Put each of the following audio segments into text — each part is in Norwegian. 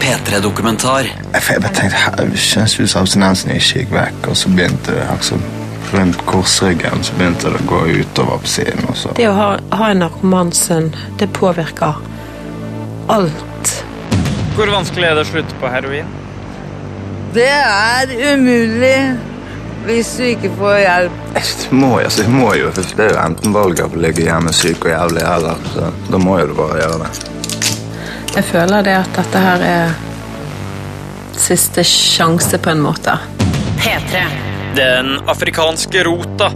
P3-dokumentar. Jeg bare tenkte her, Kjønnslyabstinensen ikke gikk vekk, og så begynte det altså, rundt korsryggen så begynte det å gå utover på siden. Og så. Det å ha, ha en narkomansønn, det påvirker alt. Hvor vanskelig er det å slutte på heroin? Det er umulig hvis du ikke får hjelp. Du må, altså, du må jo, Det er jo enten valget å ligge hjemme syk og jævlig, eller så da må jo du bare gjøre det. Jeg føler det at dette her er siste sjanse, på en måte. P3. Den afrikanske rota.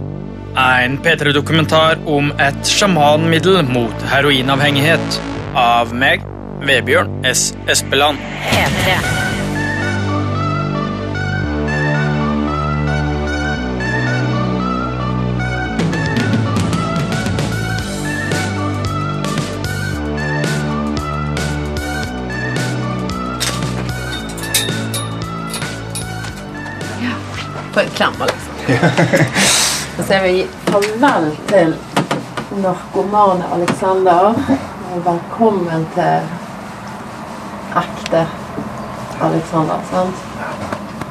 En P3-dokumentar om et sjamanmiddel mot heroinavhengighet. Av meg, Vebjørn S. Espeland. P3. Få en klem, liksom. Så sier vi farvel til narkomane Alexander. Og velkommen til ekte Alexander, sant?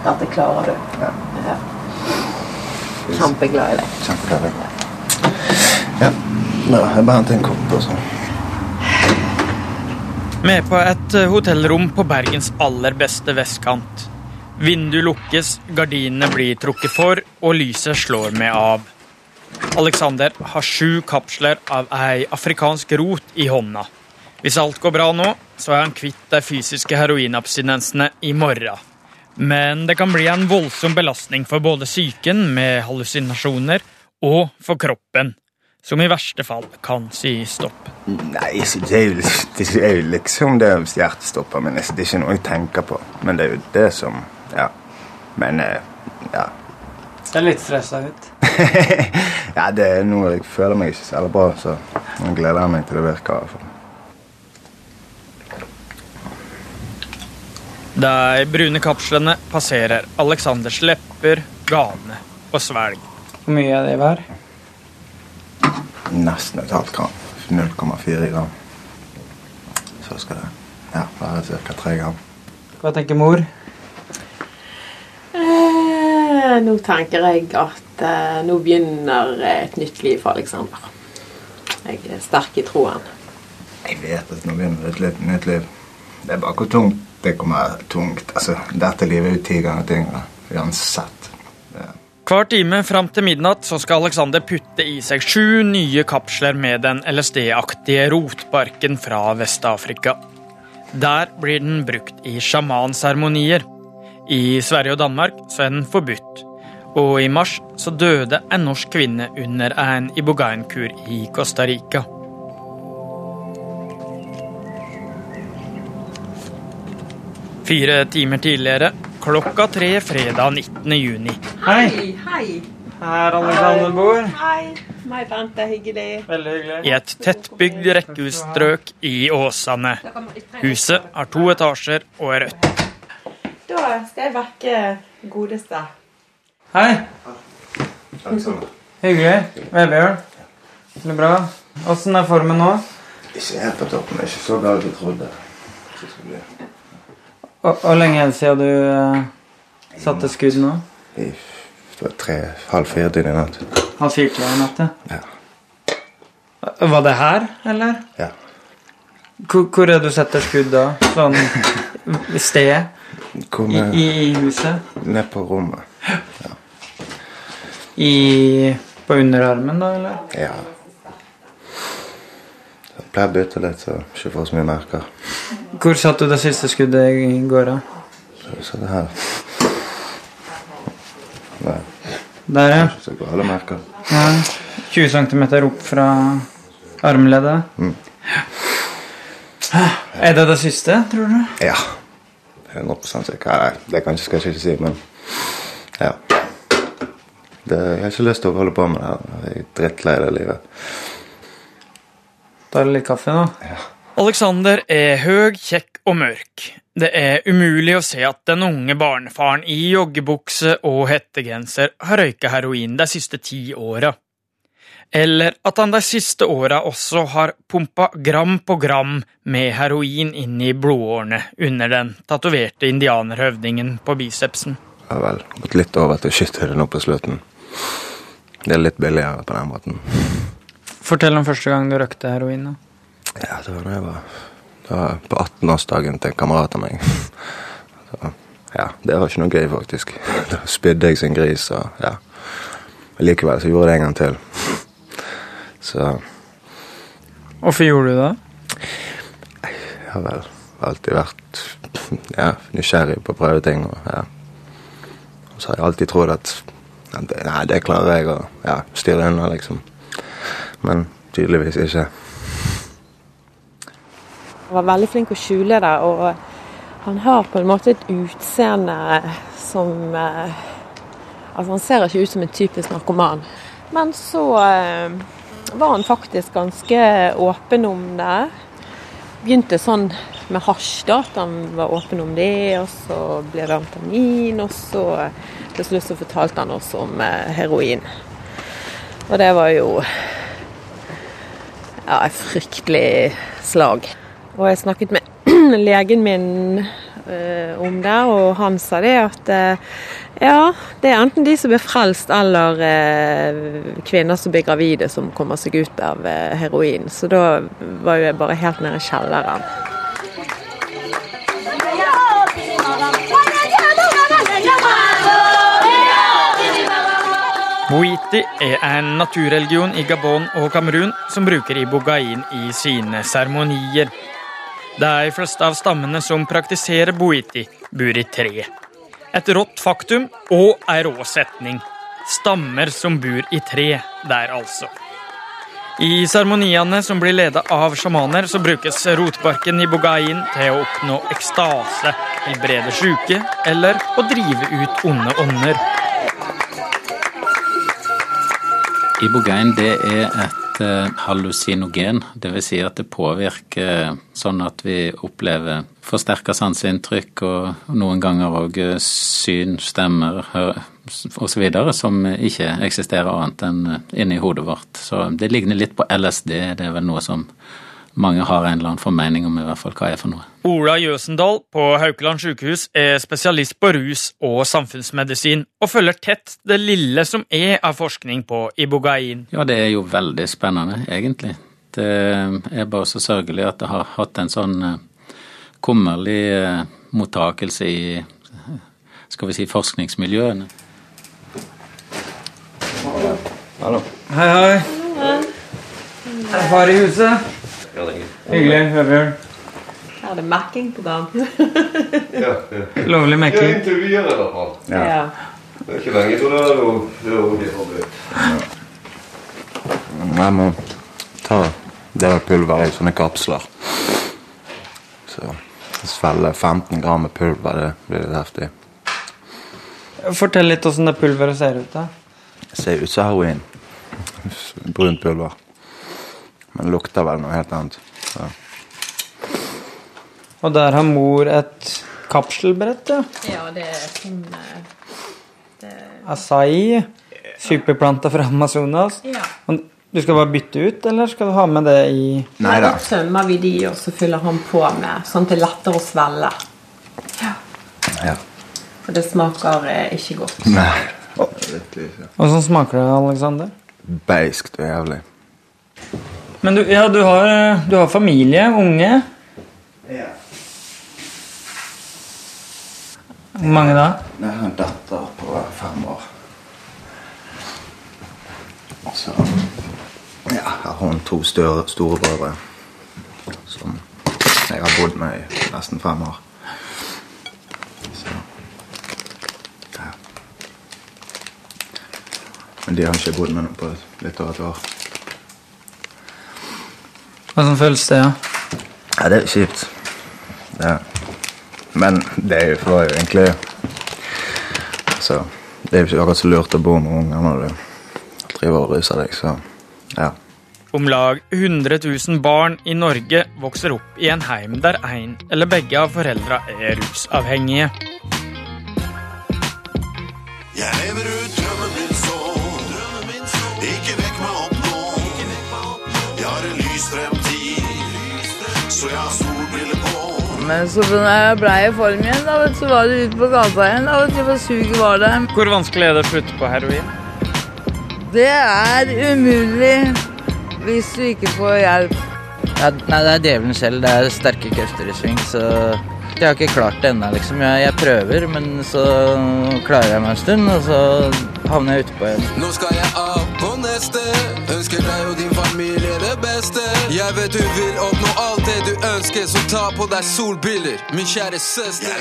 Dette klarer du. Ja. Kjempeglad i deg. Kjempeglad. Ja. Nå, jeg bare henter en kopp og sånn. Vi er på et eh, hotellrom på Bergens aller beste vestkant. Vinduet lukkes, gardinene blir trukket for, og lyset slår med av. Alexander har sju kapsler av ei afrikansk rot i hånda. Hvis alt går bra nå, så er han kvitt de fysiske heroinabstinensene i morgen. Men det kan bli en voldsom belastning for både psyken med hallusinasjoner og for kroppen, som i verste fall kan si stopp. Nei, det er, jo, liksom det hjertet stopper, men det er ikke noe jeg tenker på. Men det er jo det som Ja. Men eh, ja. Ser litt stressa ut. ja, det er noe jeg føler meg ikke særlig bra, så jeg gleder meg til det virker. i hvert fall. De brune kapslene passerer Aleksanders lepper, gane og svelg. Hvor mye er det i hver? Nesten et halvt gram. 0,4 gram. Så skal det ja, være ca. 3 gram. Hva tenker mor? Eh, nå tenker jeg at eh, nå begynner et nytt liv for Aleksander. Jeg er sterk i troen. Jeg vet at nå begynner et litt nytt liv. Det er bare hvor tungt det kommer tungt. Altså, dette livet er jo ti ganger tyngre. Uansett. Ja. Hver time fram til midnatt så skal Alexander putte i seg sju nye kapsler med den LSD-aktige rotbarken fra Vest-Afrika. Der blir den brukt i sjamanseremonier. I Sverige og Danmark så er den forbudt. Og i mars så døde en norsk kvinne under en ibogaine-kur i Costa Rica. Fire timer tidligere, klokka tre fredag 19. juni. Hei, hei. Her Alexander bor. Hei. Hyggelig. Veldig hyggelig. I et tettbygd rekkehusstrøk i Åsane. Huset har to etasjer og er rødt. Da skal jeg vekke godeste. Hei. Hyggelig. Vebjørn. Det bra. Åssen er formen nå? Ikke helt på toppen. Ikke så galt jeg trodde. det. Hvor lenge er det siden du uh, satte skudd nå? I det var tre, halv fire til i natt. Halv fire i natt, Ja. Var det her, eller? Ja. Hvor, hvor er det du setter skudd da? Sånn sted? Kom I, I huset? ned på rommet. I På underarmen, da, eller? Ja. Pleier å bytte litt, så ikke får så mye merker. Hvor satt du det siste skuddet i går, da? Så, det her Nei, Der, ja. så gale merker. ja. 20 cm opp fra armleddet. Mm. Er det det siste, tror du? Ja. 100 sikker. Nei, det kan, skal jeg ikke si, men ja. Det, jeg har ikke lyst til å holde på med det her. Jeg er drittlei det livet. Ta litt kaffe, da. Ja. Alexander er høg, kjekk og mørk. Det er umulig å se at den unge barnefaren i joggebukse og hettegenser har røyka heroin de siste ti åra. Eller at han de siste åra også har pumpa gram på gram med heroin inn i blodårene under den tatoverte indianerhøvdingen på bicepsen. Har vel gått litt over til skytthøyde nå på slutten. Det er litt billigere på den måten. Fortell om første gang du røkte heroin. da. Ja, det var da jeg var, det var på 18-årsdagen til en kamerat av meg. Så, ja, det var ikke noe gøy, faktisk. Da spydde jeg som en gris, og ja. Likevel så gjorde jeg det en gang til. Så Hvorfor gjorde du det? jeg har vel alltid vært ja, nysgjerrig på å prøve ting. Og, ja. og så har jeg alltid trodd at Nei, det klarer jeg å ja, styre unna, liksom. Men tydeligvis ikke. Han var veldig flink å skjule det, og han har på en måte et utseende som eh, Altså, han ser ikke ut som en typisk narkoman. Men så eh, var han faktisk ganske åpen om det. Begynte sånn med hasj, da, at han var åpen om det. Og så ble det amfetamin, og så til slutt så fortalte han oss om eh, heroin. Og det var jo ja, et fryktelig slag. Og jeg snakket med legen min om det, og han sa det at eh, ja, det er enten de som blir frelst, eller eh, kvinner som blir gravide som kommer seg ut av eh, heroin. Så da var jo jeg bare helt nede i kjelleren. Boiti er en naturreligion i Gabon og Kamerun som bruker ibogain i sine seremonier. De fleste av stammene som praktiserer boiti, bor i tre. Et rått faktum og ei rå setning. Stammer som bor i tre der, altså. I seremoniene som blir ledet av sjamaner, så brukes rotbarken i bogain til å oppnå ekstase, helbrede syke eller å drive ut onde ånder. Ibogain det er et eh, hallusinogen, dvs. Si at det påvirker sånn at vi opplever forsterka sanseinntrykk og noen ganger òg syn, stemmer osv. som ikke eksisterer annet enn eh, inni hodet vårt. Så det ligner litt på LSD, det er vel noe som mange har en eller annen formening om i hvert fall hva er for noe. Ola Jøsendal på Haukeland sykehus er spesialist på rus og samfunnsmedisin, og følger tett det lille som er av forskning på ibogain. Ja, det er jo veldig spennende, egentlig. Det er bare så sørgelig at det har hatt en sånn eh, kummerlig eh, mottakelse i skal vi si, forskningsmiljøene. Hallo. Hei, hei. Er far i huset? Hyggelig. Høvjørn. Her er det mekking på gang. Lovlig mekking. intervjuer i hvert fall. Ja. Det er ikke lenge til det er jo det er jo. Jeg må ta det pulveret i sånne kapsler. Så svelge 15 gram med pulver, det blir litt heftig. Fortell litt åssen det pulveret ser ut. da. Det ser ut som heroin. Brunt pulver. Men lukter vel noe helt annet. Så. Og der har mor et kapselbrett, ja. ja, det er sånn det... Acai. Superplanta fra Amazonas. Ja. Du skal bare bytte ut, eller skal du ha med det i Nei da. Så tømmer vi de, og så fyller han på med sånn at det er lettere å svelge. Ja. For det smaker eh, ikke godt. Nei. Åssen smaker det, Alexander? Beiskt og jævlig. Men du, ja, du har, du har familie, unge. Ja. Hvor mange da? Jeg har en datter på fem år. Så ja, jeg har hun to store brødre som jeg har bodd med i nesten fem år. Så ja. Men de har ikke bodd med noen på litt over et år. Åssen føles det? Ja? Ja, det er kjipt. Ja. Men det er jo for jo egentlig altså, det er jo ikke akkurat så lurt å bo med unger når du driver og ruser deg, så ja. Om lag 100 000 barn i Norge vokser opp i en heim der en eller begge av foreldra er rusavhengige. Jeg lever ut drømmen Men så når jeg ble i form igjen, da, vet du, så var det ute på gata igjen. da, vet du, for suget var der. Hvor vanskelig er det å slutte på heroin? Det er umulig hvis du ikke får hjelp. Ja, nei, det er djevelen selv. Det er sterke krefter i sving, så jeg har ikke klart det ennå, liksom. Jeg, jeg prøver, men så klarer jeg meg en stund, og så havner jeg utpå igjen. Nå skal jeg av på neste. Ønsker deg og din. Jeg vet du vil oppnå alt det du ønsker, så ta på deg solbriller, min kjære søster.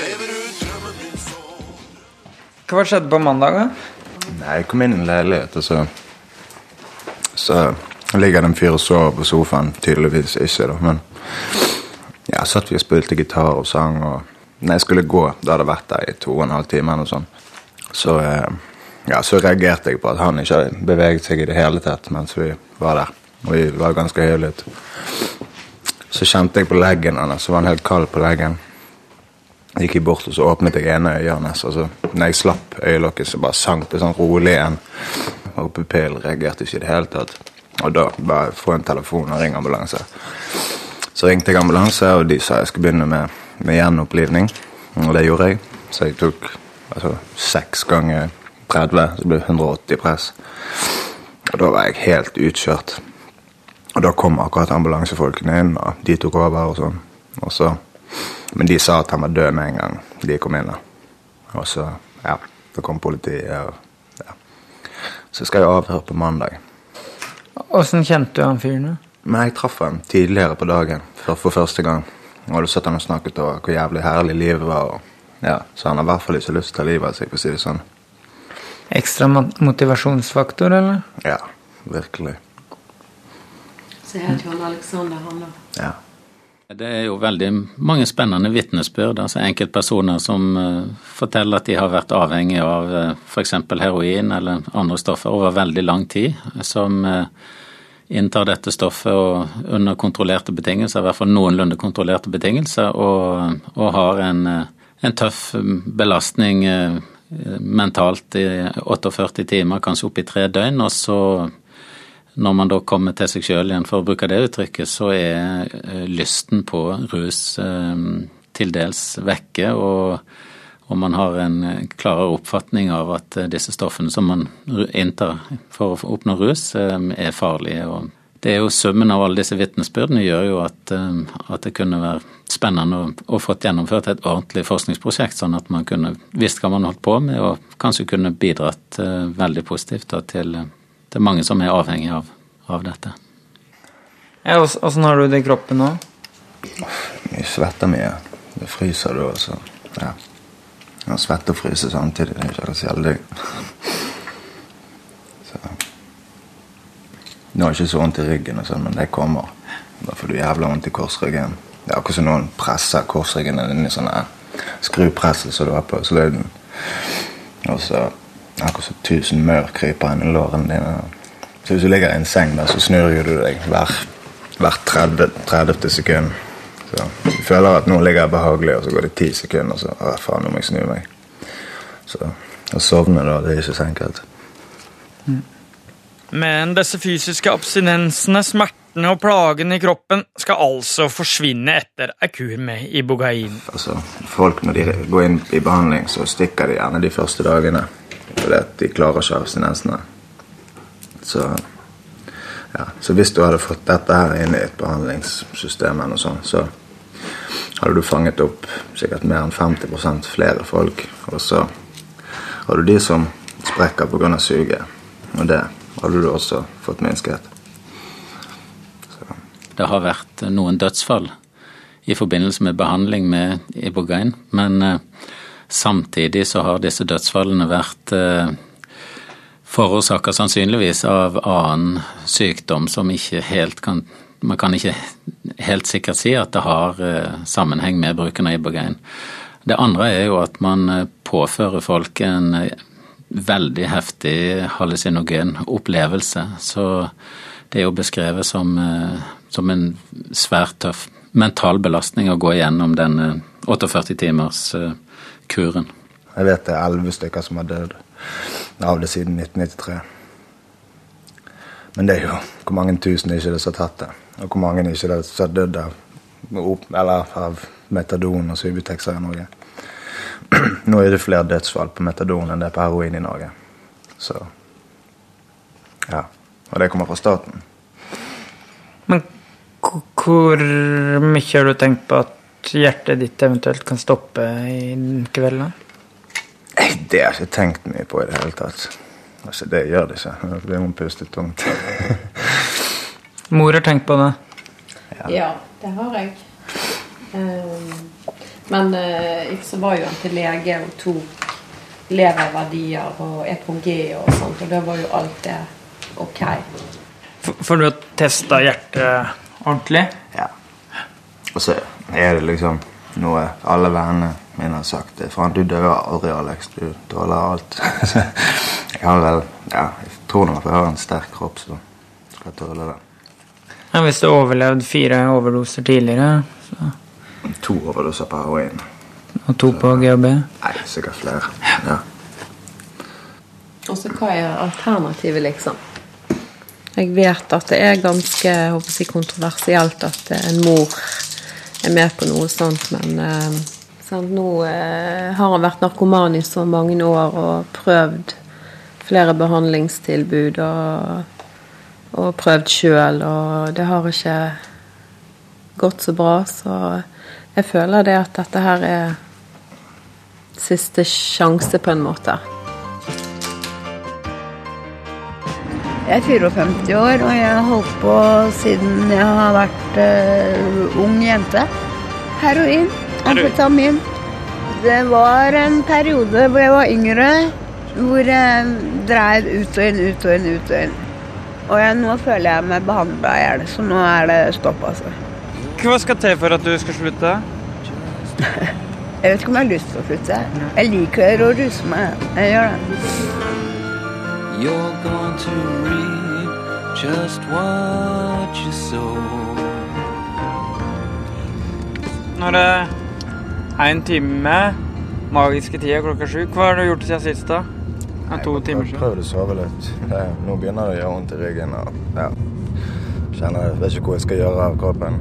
Hva skjedde på mandag, da? Nei, jeg kom inn i en leilighet, og så Så ligger det en fyr og sover på sofaen. Tydeligvis ikke, da, men ja, satt vi og spilte gitar og sang. og Når jeg skulle gå, da hadde jeg vært der i to og en halv time, eller noe sånt, så, eh, ja, så reagerte jeg på at han ikke beveget seg i det hele tatt mens vi var der. Og vi var ganske høylytte. Så kjente jeg på leggen hans, så var han helt kald på leggen. Gikk jeg bort og så åpnet jeg ene øyet hans. Altså, når jeg slapp øyelokket, så bare sank det sånn rolig igjen. Og pupillen reagerte ikke i det hele tatt. Og da bare få en telefon og ringe ambulanse. Så ringte jeg ambulanse, og de sa jeg skulle begynne med, med gjenopplivning. Og det gjorde jeg. Så jeg tok altså, seks ganger 30, så det ble 180 press. Og da var jeg helt utkjørt. Og da kom akkurat ambulansefolkene inn, og de tok over og sånn. Og så, men de sa at han var død med en gang de kom inn. da. Og så, ja, så kom politiet. og ja. Så skal jeg avhøre på mandag. Åssen kjente du han fyren? da? Men jeg traff han tidligere på dagen for, for første gang. Og hadde satt han og snakket om hvor jævlig herlig livet var. Og, ja, så han har i hvert fall ikke lyst til livet seg, for å si det sånn. Ekstra motivasjonsfaktor, eller? Ja, virkelig. Så het jo han Alexander, han òg. Ja. Det er jo veldig mange spennende vitnesbyrd. Altså enkeltpersoner som eh, forteller at de har vært avhengig av uh, f.eks. heroin eller andre stoffer over veldig lang tid. Som eh, inntar dette stoffet og under kontrollerte betingelser, i hvert fall noenlunde kontrollerte betingelser, og, og har en, eh, en tøff belastning eh, mentalt i 48 timer, kanskje opp i tre døgn. Og så når man da kommer til seg sjøl igjen, for å bruke det uttrykket, så er eh, lysten på rus eh, til dels vekke, og, og man har en klarere oppfatning av at eh, disse stoffene som man inntar for å oppnå rus, er farlige. og det er jo Summen av alle disse vitnesbyrdene gjør jo at, at det kunne være spennende å, å fått gjennomført et ordentlig forskningsprosjekt, sånn at man kunne visst hva man holdt på med, og kanskje kunne bidratt veldig positivt da, til det er mange som er avhengig av, av dette. Ja, Åssen har du det i kroppen nå? Jeg svetter mye. Det fryser du også. Ja. Jeg svetter og fryser samtidig. Det er ikke så heldig. Så. Nå har jeg ikke så vondt i ryggen, og sånn, men det kommer. Da får du jævla vondt i korsryggen. Det er akkurat som noen presser korsryggen inn i sånne skrupresser som du har på sløyden. Og så akkurat som tusen maur kryper inn i lårene dine. Så hvis du ligger i en seng, der, så snur du deg hver, hvert 30, 30. sekund. Så du føler at nå ligger jeg behagelig, og så går det ti sekunder, og så Å, faen, nå må jeg snu meg. Så å sovne da, det er ikke så enkelt. Men disse fysiske abstinensene, smertene og plagene i kroppen skal altså forsvinne etter ei kur med ibogain. Altså, folk når de går inn i behandling, så stikker de gjerne de første dagene. Fordi at de klarer ikke abstinensene. Så, ja. så hvis du hadde fått dette her inn i et behandlingssystem, eller noe sånt, så hadde du fanget opp sikkert mer enn 50% flere folk. Og så har du de som sprekker pga. suget. Og det hadde du også fått minsket. Det har vært noen dødsfall i forbindelse med behandling med ibogain, men eh, samtidig så har disse dødsfallene vært eh, forårsaka sannsynligvis av annen sykdom som ikke helt kan Man kan ikke helt sikkert si at det har eh, sammenheng med bruken av ibogain. Det andre er jo at man eh, påfører folk en veldig heftig hallusinogen opplevelse. Så det er jo beskrevet som, som en svært tøff mental belastning å gå igjennom den eh, 48 timers eh, kuren. Jeg vet det er elleve stykker som har dødd av det siden 1993. Men det er jo hvor mange tusen er ikke det som har tatt det? Og hvor mange er ikke det som har dødd av eller av metadon og Subutex her i Norge. Nå er det flere dødsfall på metadon enn det er på heroin i Norge. Så ja. Og det kommer fra staten. Men hvor mye har du tenkt på at hjertet ditt eventuelt kan stoppe i kveld? da? Det har jeg ikke tenkt mye på i det hele tatt. Altså, Det gjør det ikke. Det blir hun pustet tungt. Mor har tenkt på det. Ja, det har jeg. Ehm, men uh, så var jo han til lege og tok leververdier og EKG og sånt, og da var jo alt det ok. For, For du har testa hjertet ordentlig? Ja. Og så er det liksom noe alle vennene mine har sagt. det Faen, du dør aldri, Alex. Du tåler alt. Jeg har vel Ja, jeg tror nok jeg har en sterk kropp, så skal jeg tåle det. Ja, hvis du overlevde fire overdoser tidligere, så, To overdoser på heroin. og to på GHB Nei, sikkert flere. Ja. Og så hva er alternativet, liksom? Jeg vet at det er ganske håper jeg, kontroversielt at en mor er med på noe sånt, men eh, sant, nå eh, har han vært narkoman i så mange år og prøvd flere behandlingstilbud og, og prøvd sjøl, og det har ikke gått så bra, så jeg føler det at dette her er siste sjanse, på en måte. Jeg er 54 år, og jeg har holdt på siden jeg har vært uh, ung jente. Heroin, amfetamin. Det var en periode hvor jeg var yngre, hvor jeg dreiv ut og inn, ut og inn, ut og inn. Og jeg, nå føler jeg meg behandla i hjel, så nå er det stopp, altså. Hva skal til for at du skal slutte? Jeg vet ikke om jeg har lyst til å slutte. Jeg liker å ruse meg. Jeg gjør det. You're going to reap just what you sow. Når det er en time, magiske tida klokka sju, hva har du gjort siden sist? da? Ja, to timer Jeg siden. prøvde å sove litt. Det, nå begynner det å gjøre vondt i ryggen. og ja, kjenner jeg vet ikke hvor jeg skal gjøre av kroppen.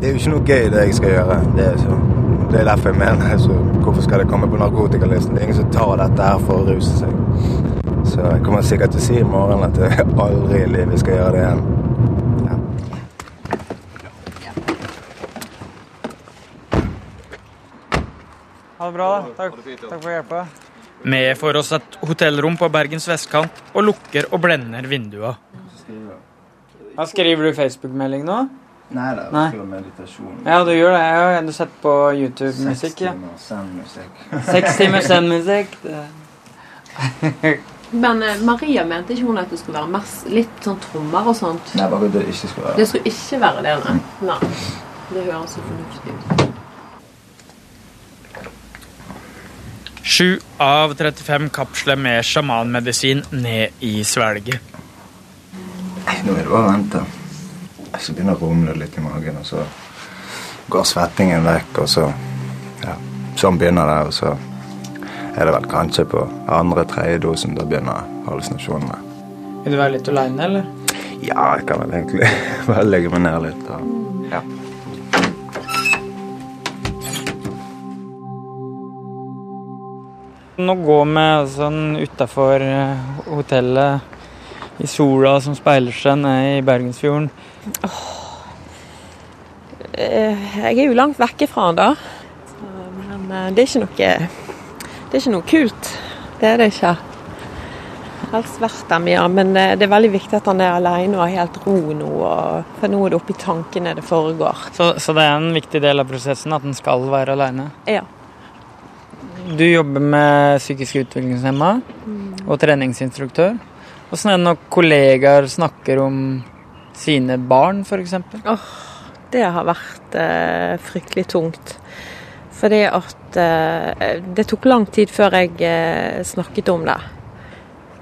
Det er jo ikke noe gøy, det jeg skal gjøre. Det er, så, det er derfor jeg mener. Så hvorfor skal det komme på narkotikalisten? Det er ingen som tar dette her for å ruse seg. Så jeg kommer sikkert til å si i morgen at jeg aldri i livet skal gjøre det igjen. Ja. Ha det bra, da. Takk, Takk for hjelpa. Vi får oss et hotellrom på Bergens vestkant og lukker og blender vinduene. Ja, skriver du Facebook-melding nå? Nei da, jeg skriver meditasjon. Ja, du gjør det. Jeg har sett på YouTube-musikk. Ja. Send-musikk. Seks timer send-musikk. Men eh, Maria mente ikke hun at det skulle være mest, litt sånn trommer og sånt? Nei, bare det ikke skulle være. Det skulle ikke være det, nei. nei. Det høres så fornuftig ut. Sju av 35 kapsler med sjamanmedisin ned i svelget. Nå er det bare å vente. Så begynner det å rumle litt i magen, og så går svettingen vekk, og så Ja, sånn begynner det, og så er det vel kanskje på andre-tredje dosen da begynner hallusinasjonene. Vil du være litt aleine, eller? Ja, jeg kan vel egentlig bare legge meg ned litt og Ja. Nå går vi sånn utafor hotellet i sola som speiler seg ned i Bergensfjorden. Eh, Jeg er jo langt vekke fra han da. Men eh, det er ikke noe Det er ikke noe kult. Det er det ikke. Helst vært der mye, men eh, det er veldig viktig at han er alene og har helt ro nå. For nå er det oppi tankene det foregår. Så, så det er en viktig del av prosessen at han skal være alene? Ja. Du jobber med psykisk utviklingshemma og treningsinstruktør. Åssen er det når kollegaer snakker om sine barn, f.eks.? Det har vært eh, fryktelig tungt. Fordi at eh, det tok lang tid før jeg eh, snakket om det.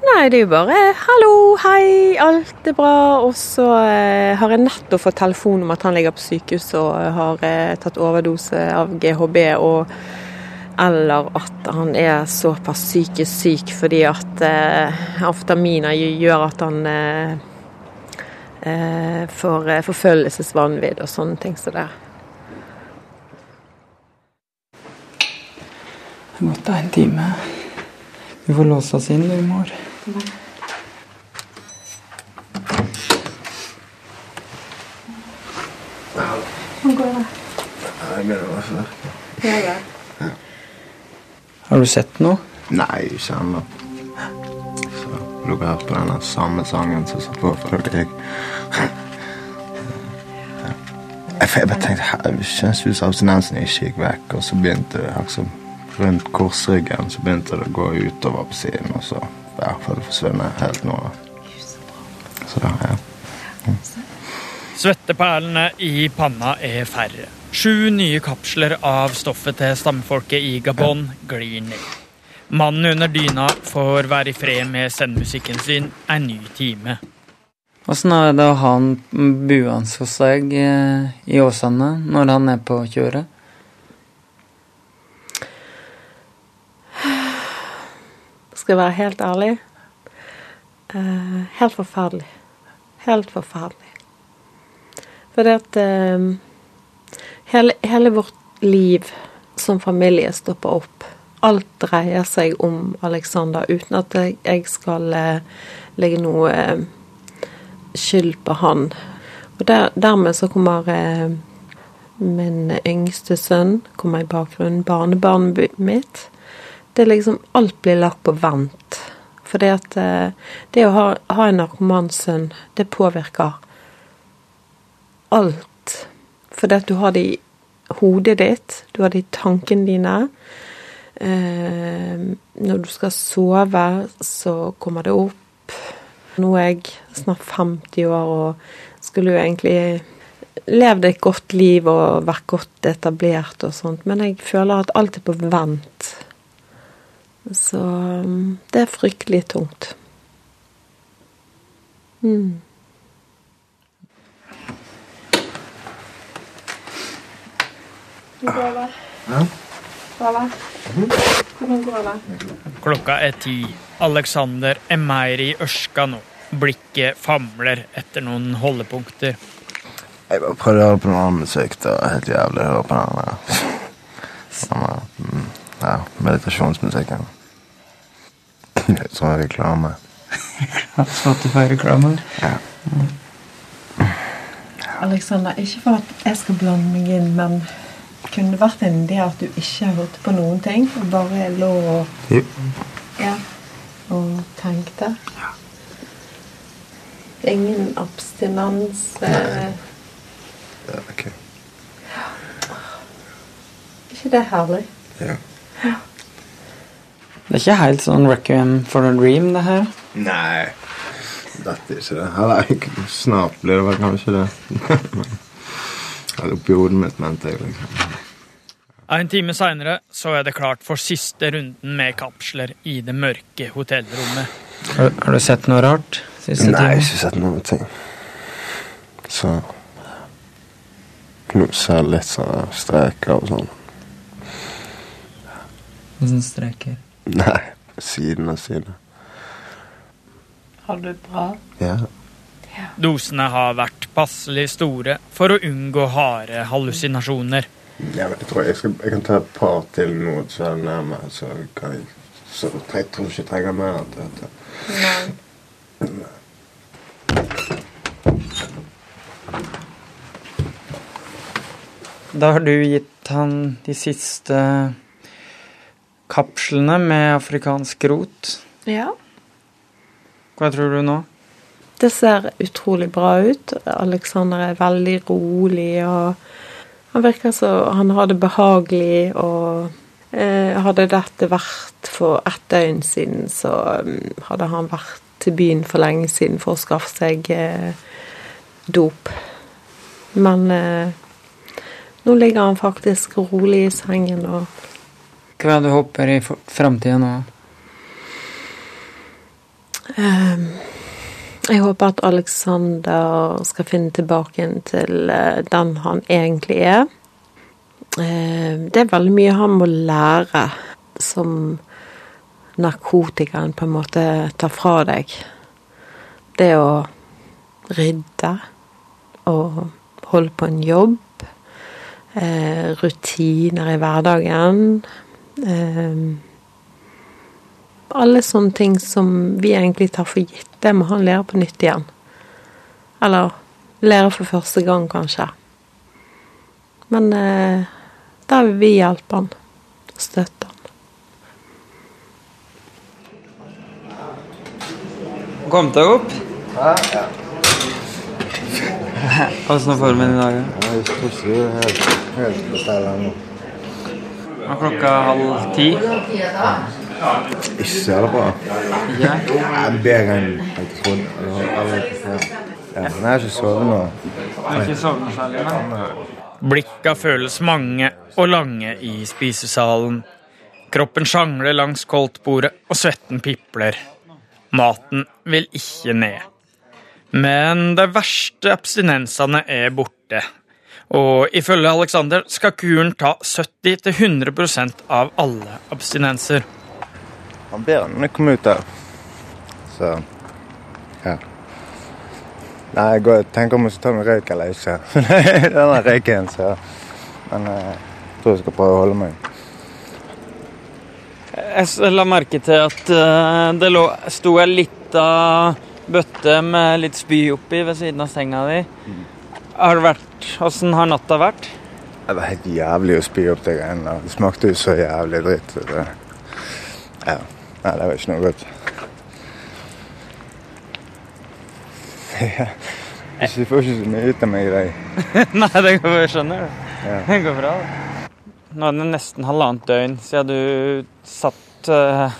Nei, det er jo bare 'hallo, hei, alt er bra'. Og så eh, har jeg nettopp fått telefon om at han ligger på sykehus og har tatt overdose av GHB. og eller at han er såpass psykisk syk fordi at amfetaminer gjør at han eh, får forfølgelsesvanvidd og sånne ting som det. Det har gått en time. Vi får låse oss inn i mor. Jeg begynner å være før. Har du sett noe? Nei, ikke ennå. Så lå jeg hørte på den samme sangen som satt på før deg. Jeg bare tenkte som abstinensen ikke gikk vekk, og så begynte det liksom rundt korsryggen så begynte det å gå utover på siden, og så ja, for det forsvinne helt nå. Så da, ja. Svetteperlene i panna er færre. Sju nye kapsler av stoffet til stammefolket i Gabon glir ned. Mannen under dyna får være i fred med sendmusikken sin en ny time. Åssen er det å ha han buende hos deg eh, i Åsane når han er på kjøret? Skal jeg være helt ærlig? Uh, helt forferdelig. Helt forferdelig. For det at uh, hele, hele vårt liv som familie stopper opp. Alt dreier seg om Alexander, uten at jeg, skal uh, legge noe skyld på han. Og der, dermed så kommer min yngste sønn kommer i bakgrunnen, barnebarnet mitt. Det er liksom Alt blir lagt på vent. For det at eh, det å ha, ha en narkomansønn, det påvirker alt. For det at du har det i hodet ditt, du har det i tankene dine. Eh, når du skal sove, så kommer det opp. Nå er jeg snart 50 år og skulle jo egentlig levd et godt liv og vært godt etablert og sånt, men jeg føler at alt er på vent. Så um, det er fryktelig tungt. Mm. Klokka er ti. Alexander er mer i ørska nå. Blikket famler etter noen holdepunkter. Jeg bare prøvde å høre på noe annen musikk. Det var helt jævlig å høre på den ja, meditasjonsmusikken. Som en reklame. Spotify-reklamer? Ja. Alexander, ikke for at jeg skal blande meg inn, men kunne det vært en idé at du ikke hørte på noen ting, og bare lå og. Ja. Og tenkte? Ingen abstinens? Nei. Ja, ok. ikke det herlig? Ja. Det er ikke helt sånn Requiem for a Dream, det her. Nei. Dette er ikke det. Eller snart blir det vel kanskje det. Eller oppi hodet mitt, mente jeg. liksom. En time seinere så er det klart for siste runden med kapsler i det mørke hotellrommet. Har, har du sett noe rart siste Nei, jeg har ikke sett noen ting. Så Knuser litt sånn streker og sånn. Sånn streker. Nei, siden av siden. Har du det bra? Ja. Dosene har vært passelig store for å unngå harde hallusinasjoner. ja jeg tror jeg, skal, jeg kan ta et par til nå, så er det nærme. Så kan jeg så jeg tror ikke jeg trenger mer enn dette. Nei. Da har du gitt han de siste kapslene med afrikansk rot. Ja. Hva tror du nå? Det ser utrolig bra ut. Alexander er veldig rolig, og han virker så Han har det behagelig, og eh, hadde dette vært for ett døgn siden, så mm, hadde han vært til byen for lenge siden for å skaffe seg eh, dop. Men eh, nå ligger han faktisk rolig i sengen og Hva er det du håper i framtida nå? Um, Jeg håper at Alexander skal finne tilbake igjen til eh, den han egentlig er. Um, Det er veldig mye han må lære som narkotikaen på en måte tar fra deg. Det å rydde og holde på en jobb. Eh, rutiner i hverdagen. Eh, alle sånne ting som vi egentlig tar for gitt. Det må han lære på nytt igjen. Eller lære for første gang, kanskje. Men eh, da vil vi hjelpe han og støtte han. Kom deg opp. Ja, ja. Åssen er formen i dag? da? Jeg er helt, helt på stell ennå. Nå er klokka halv ti. Ikke så jævla bra. Ja. Bedre enn jeg trodde. Ja, men jeg har ikke sovet nå. Du har ikke sovet noe særlig? Nei. Blikka føles mange og lange i spisesalen. Kroppen sjangler langs koldtbordet, og svetten pipler. Maten vil ikke ned. Men de verste abstinensene er borte. Og ifølge Alexander skal kuren ta 70-100% av alle abstinenser. Han ber om å komme ut der. Så ja. Nei, jeg går, tenker om jeg skal ta meg røyk eller ikke. Denne røyken, så Men eh, jeg tror jeg skal prøve å holde meg. Jeg la merke til at eh, det lå, sto ei lita bøtte med litt spy oppi ved siden av senga di. Har det vært Åssen har natta vært? Det var helt jævlig å spy opp de greiene. Det smakte jo så jævlig dritt. Det, ja. Nei, det var ikke noe godt. Jeg får ikke så mye ut av meg i dag. Nei, det går jeg skjønner det. Ja. Det går bra. Da. Nå er det nesten halvannet døgn siden du satt uh,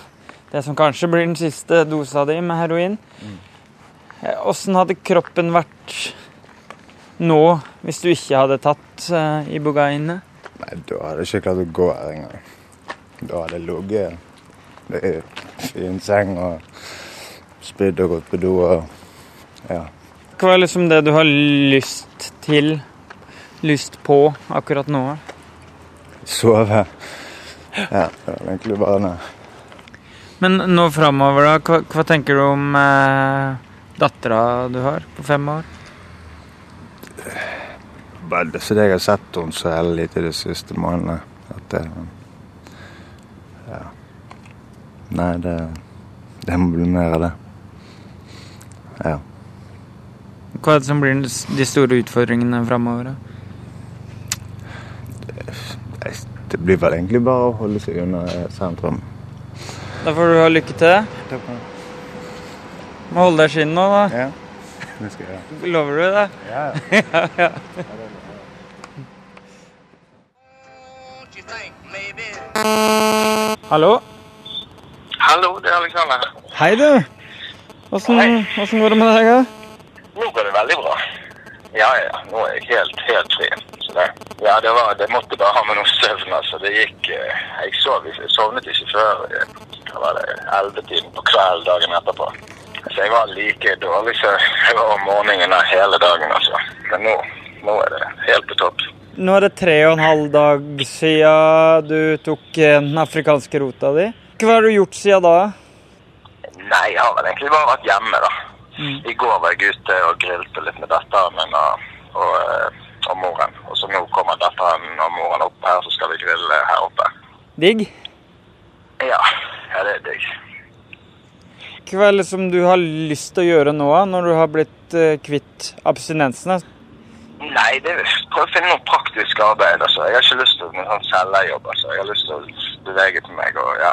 det som kanskje blir den siste dosa di med heroin. Åssen mm. hadde kroppen vært nå hvis du ikke hadde tatt uh, Ibogaine? Nei, da hadde jeg ikke klart å gå her engang. Da hadde jeg ligget det i en seng og spydd og gått på do og ja. Hva er liksom det du har lyst til, lyst på akkurat nå? Sove. Ja, det var egentlig bare det. Men nå framover, da? Hva, hva tenker du om eh, dattera du har på fem år? Bare det fordi jeg har sett henne så veldig lite de siste månedene. At det Ja. Nei, det Det må bli mer av det. Ja. Hva er det som blir de store utfordringene framover? Det blir vel egentlig bare å holde seg unna sentrum. Da får du ha lykke til. Må holde deg i skinnet nå, da. Ja, det skal jeg gjøre. Lover du det? Ja, ja, ja. Hallo? Hallo, det er Alexander. Hei, du. Åssen går det med deg? da? Nå går det veldig bra. Ja, ja. Nå er jeg helt, helt fri. Så det, ja, det, var, det måtte bare ha med noe søvn. altså. Det gikk eh, Jeg sov jeg sovnet ikke før eh, hva var det, ellevetiden på kvelden dagen etterpå. Så jeg var like dårlig som jeg var om morgenen av hele dagen, altså. Men nå, nå er det helt på topp. Nå er det tre og en halv dag siden du tok den afrikanske rota di. Hva har du gjort siden da? Nei, jeg har vel egentlig bare vært hjemme, da. I går var jeg ute og grilte litt med datteren min og, og, eh, og moren. Og så nå kommer datteren og moren opp her, så skal vi grille her oppe. Digg? Ja, ja det er digg. Det som du har lyst til å gjøre nå, når du har blitt eh, kvitt abstinensene? Nei, det er prøv å finne noe praktisk arbeid. altså. Jeg har ikke lyst til noen sånn cellejobb. altså. Jeg har lyst til å bevege på meg. og ja.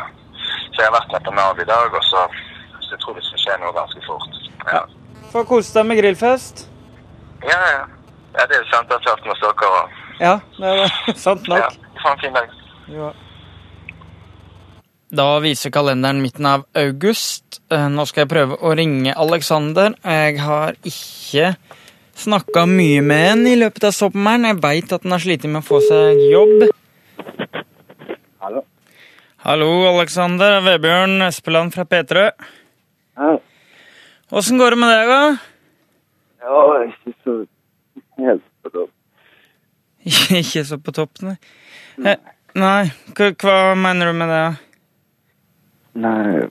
Så jeg har vært med på Nav i dag, og så, så jeg tror det skal skje noe ganske fort. Ja, Få kose deg med grillfest. ja. ja. ja det er sentertørten med dere òg. Ja, det er sant Sant Ja. nok. Ha en fin dag. Ja. Da viser kalenderen midten av august. Eh, Nå skal jeg prøve å ringe Alexander. Jeg har ikke snakka mye med han i løpet av sommeren. Jeg veit at han har slitt med å få seg jobb. Hallo. Hallo, Alexander. Vebjørn Espeland fra P3. Hei. Åssen går det med deg, da? Ja, ikke så helt på topp. ikke så på topp, nei. Eh, Nei, hva, hva mener du med det? Nei,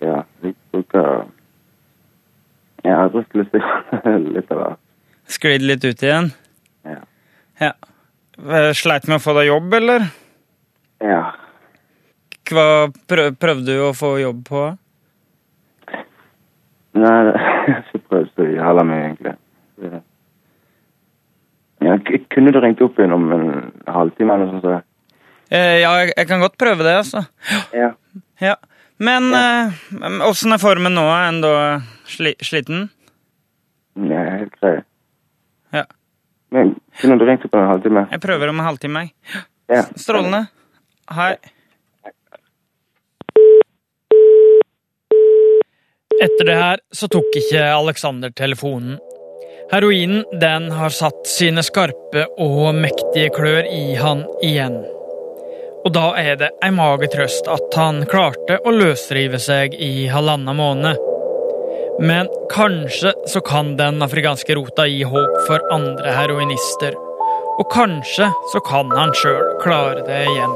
ja, vi bruker Jeg har å si litt av hvert. Sklidd litt ut igjen? Ja. ja. Eh, Sleit med å få deg jobb, eller? Ja. Hva prøv, prøvde du å få jobb på? Nei, jeg har ikke prøvd så jævla mye, egentlig. Ja, kunne du ringt opp igjen om en halvtime eller noe sånt? Eh, ja, jeg, jeg kan godt prøve det, altså. Ja. Ja. Men eh, åssen er formen nå? Er en da sli, sliten? er helt grei. Ja. Men kunne du ringt opp om en halvtime? Jeg prøver om en halvtime, jeg. Ja. Strålende. Hei. Etter det her så tok ikke Alexander telefonen. Heroinen den har satt sine skarpe og mektige klør i han igjen. Og da er det ei mager trøst at han klarte å løsrive seg i halvannen måned. Men kanskje så kan den afrikanske rota gi håp for andre heroinister. Og kanskje så kan han sjøl klare det igjen.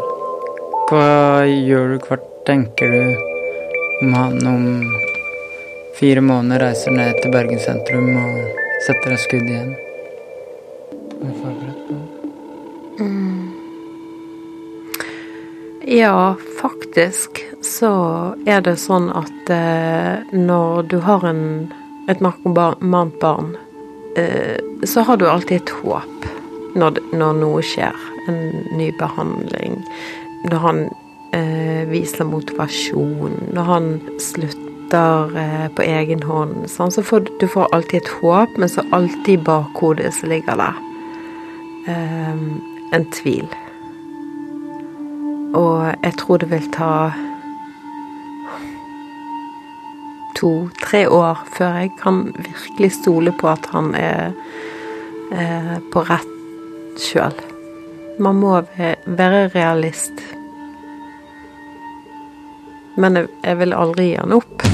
Hva gjør du, hva tenker du om han om fire måneder reiser ned til Bergen sentrum og setter deg skudd igjen? Hva du Ja, faktisk så er det sånn at eh, når du har en, et narkomant barn, eh, så har du alltid et håp når, når noe skjer. En ny behandling. Når han eh, viser motivasjon. Når han slutter eh, på egen hånd. Sånn, så får du- får alltid et håp, men så alltid i bakhodet så ligger der. eh, en tvil. Og jeg tror det vil ta to-tre år før jeg kan virkelig stole på at han er eh, på rett sjøl. Man må være realist. Men jeg, jeg vil aldri gi han opp.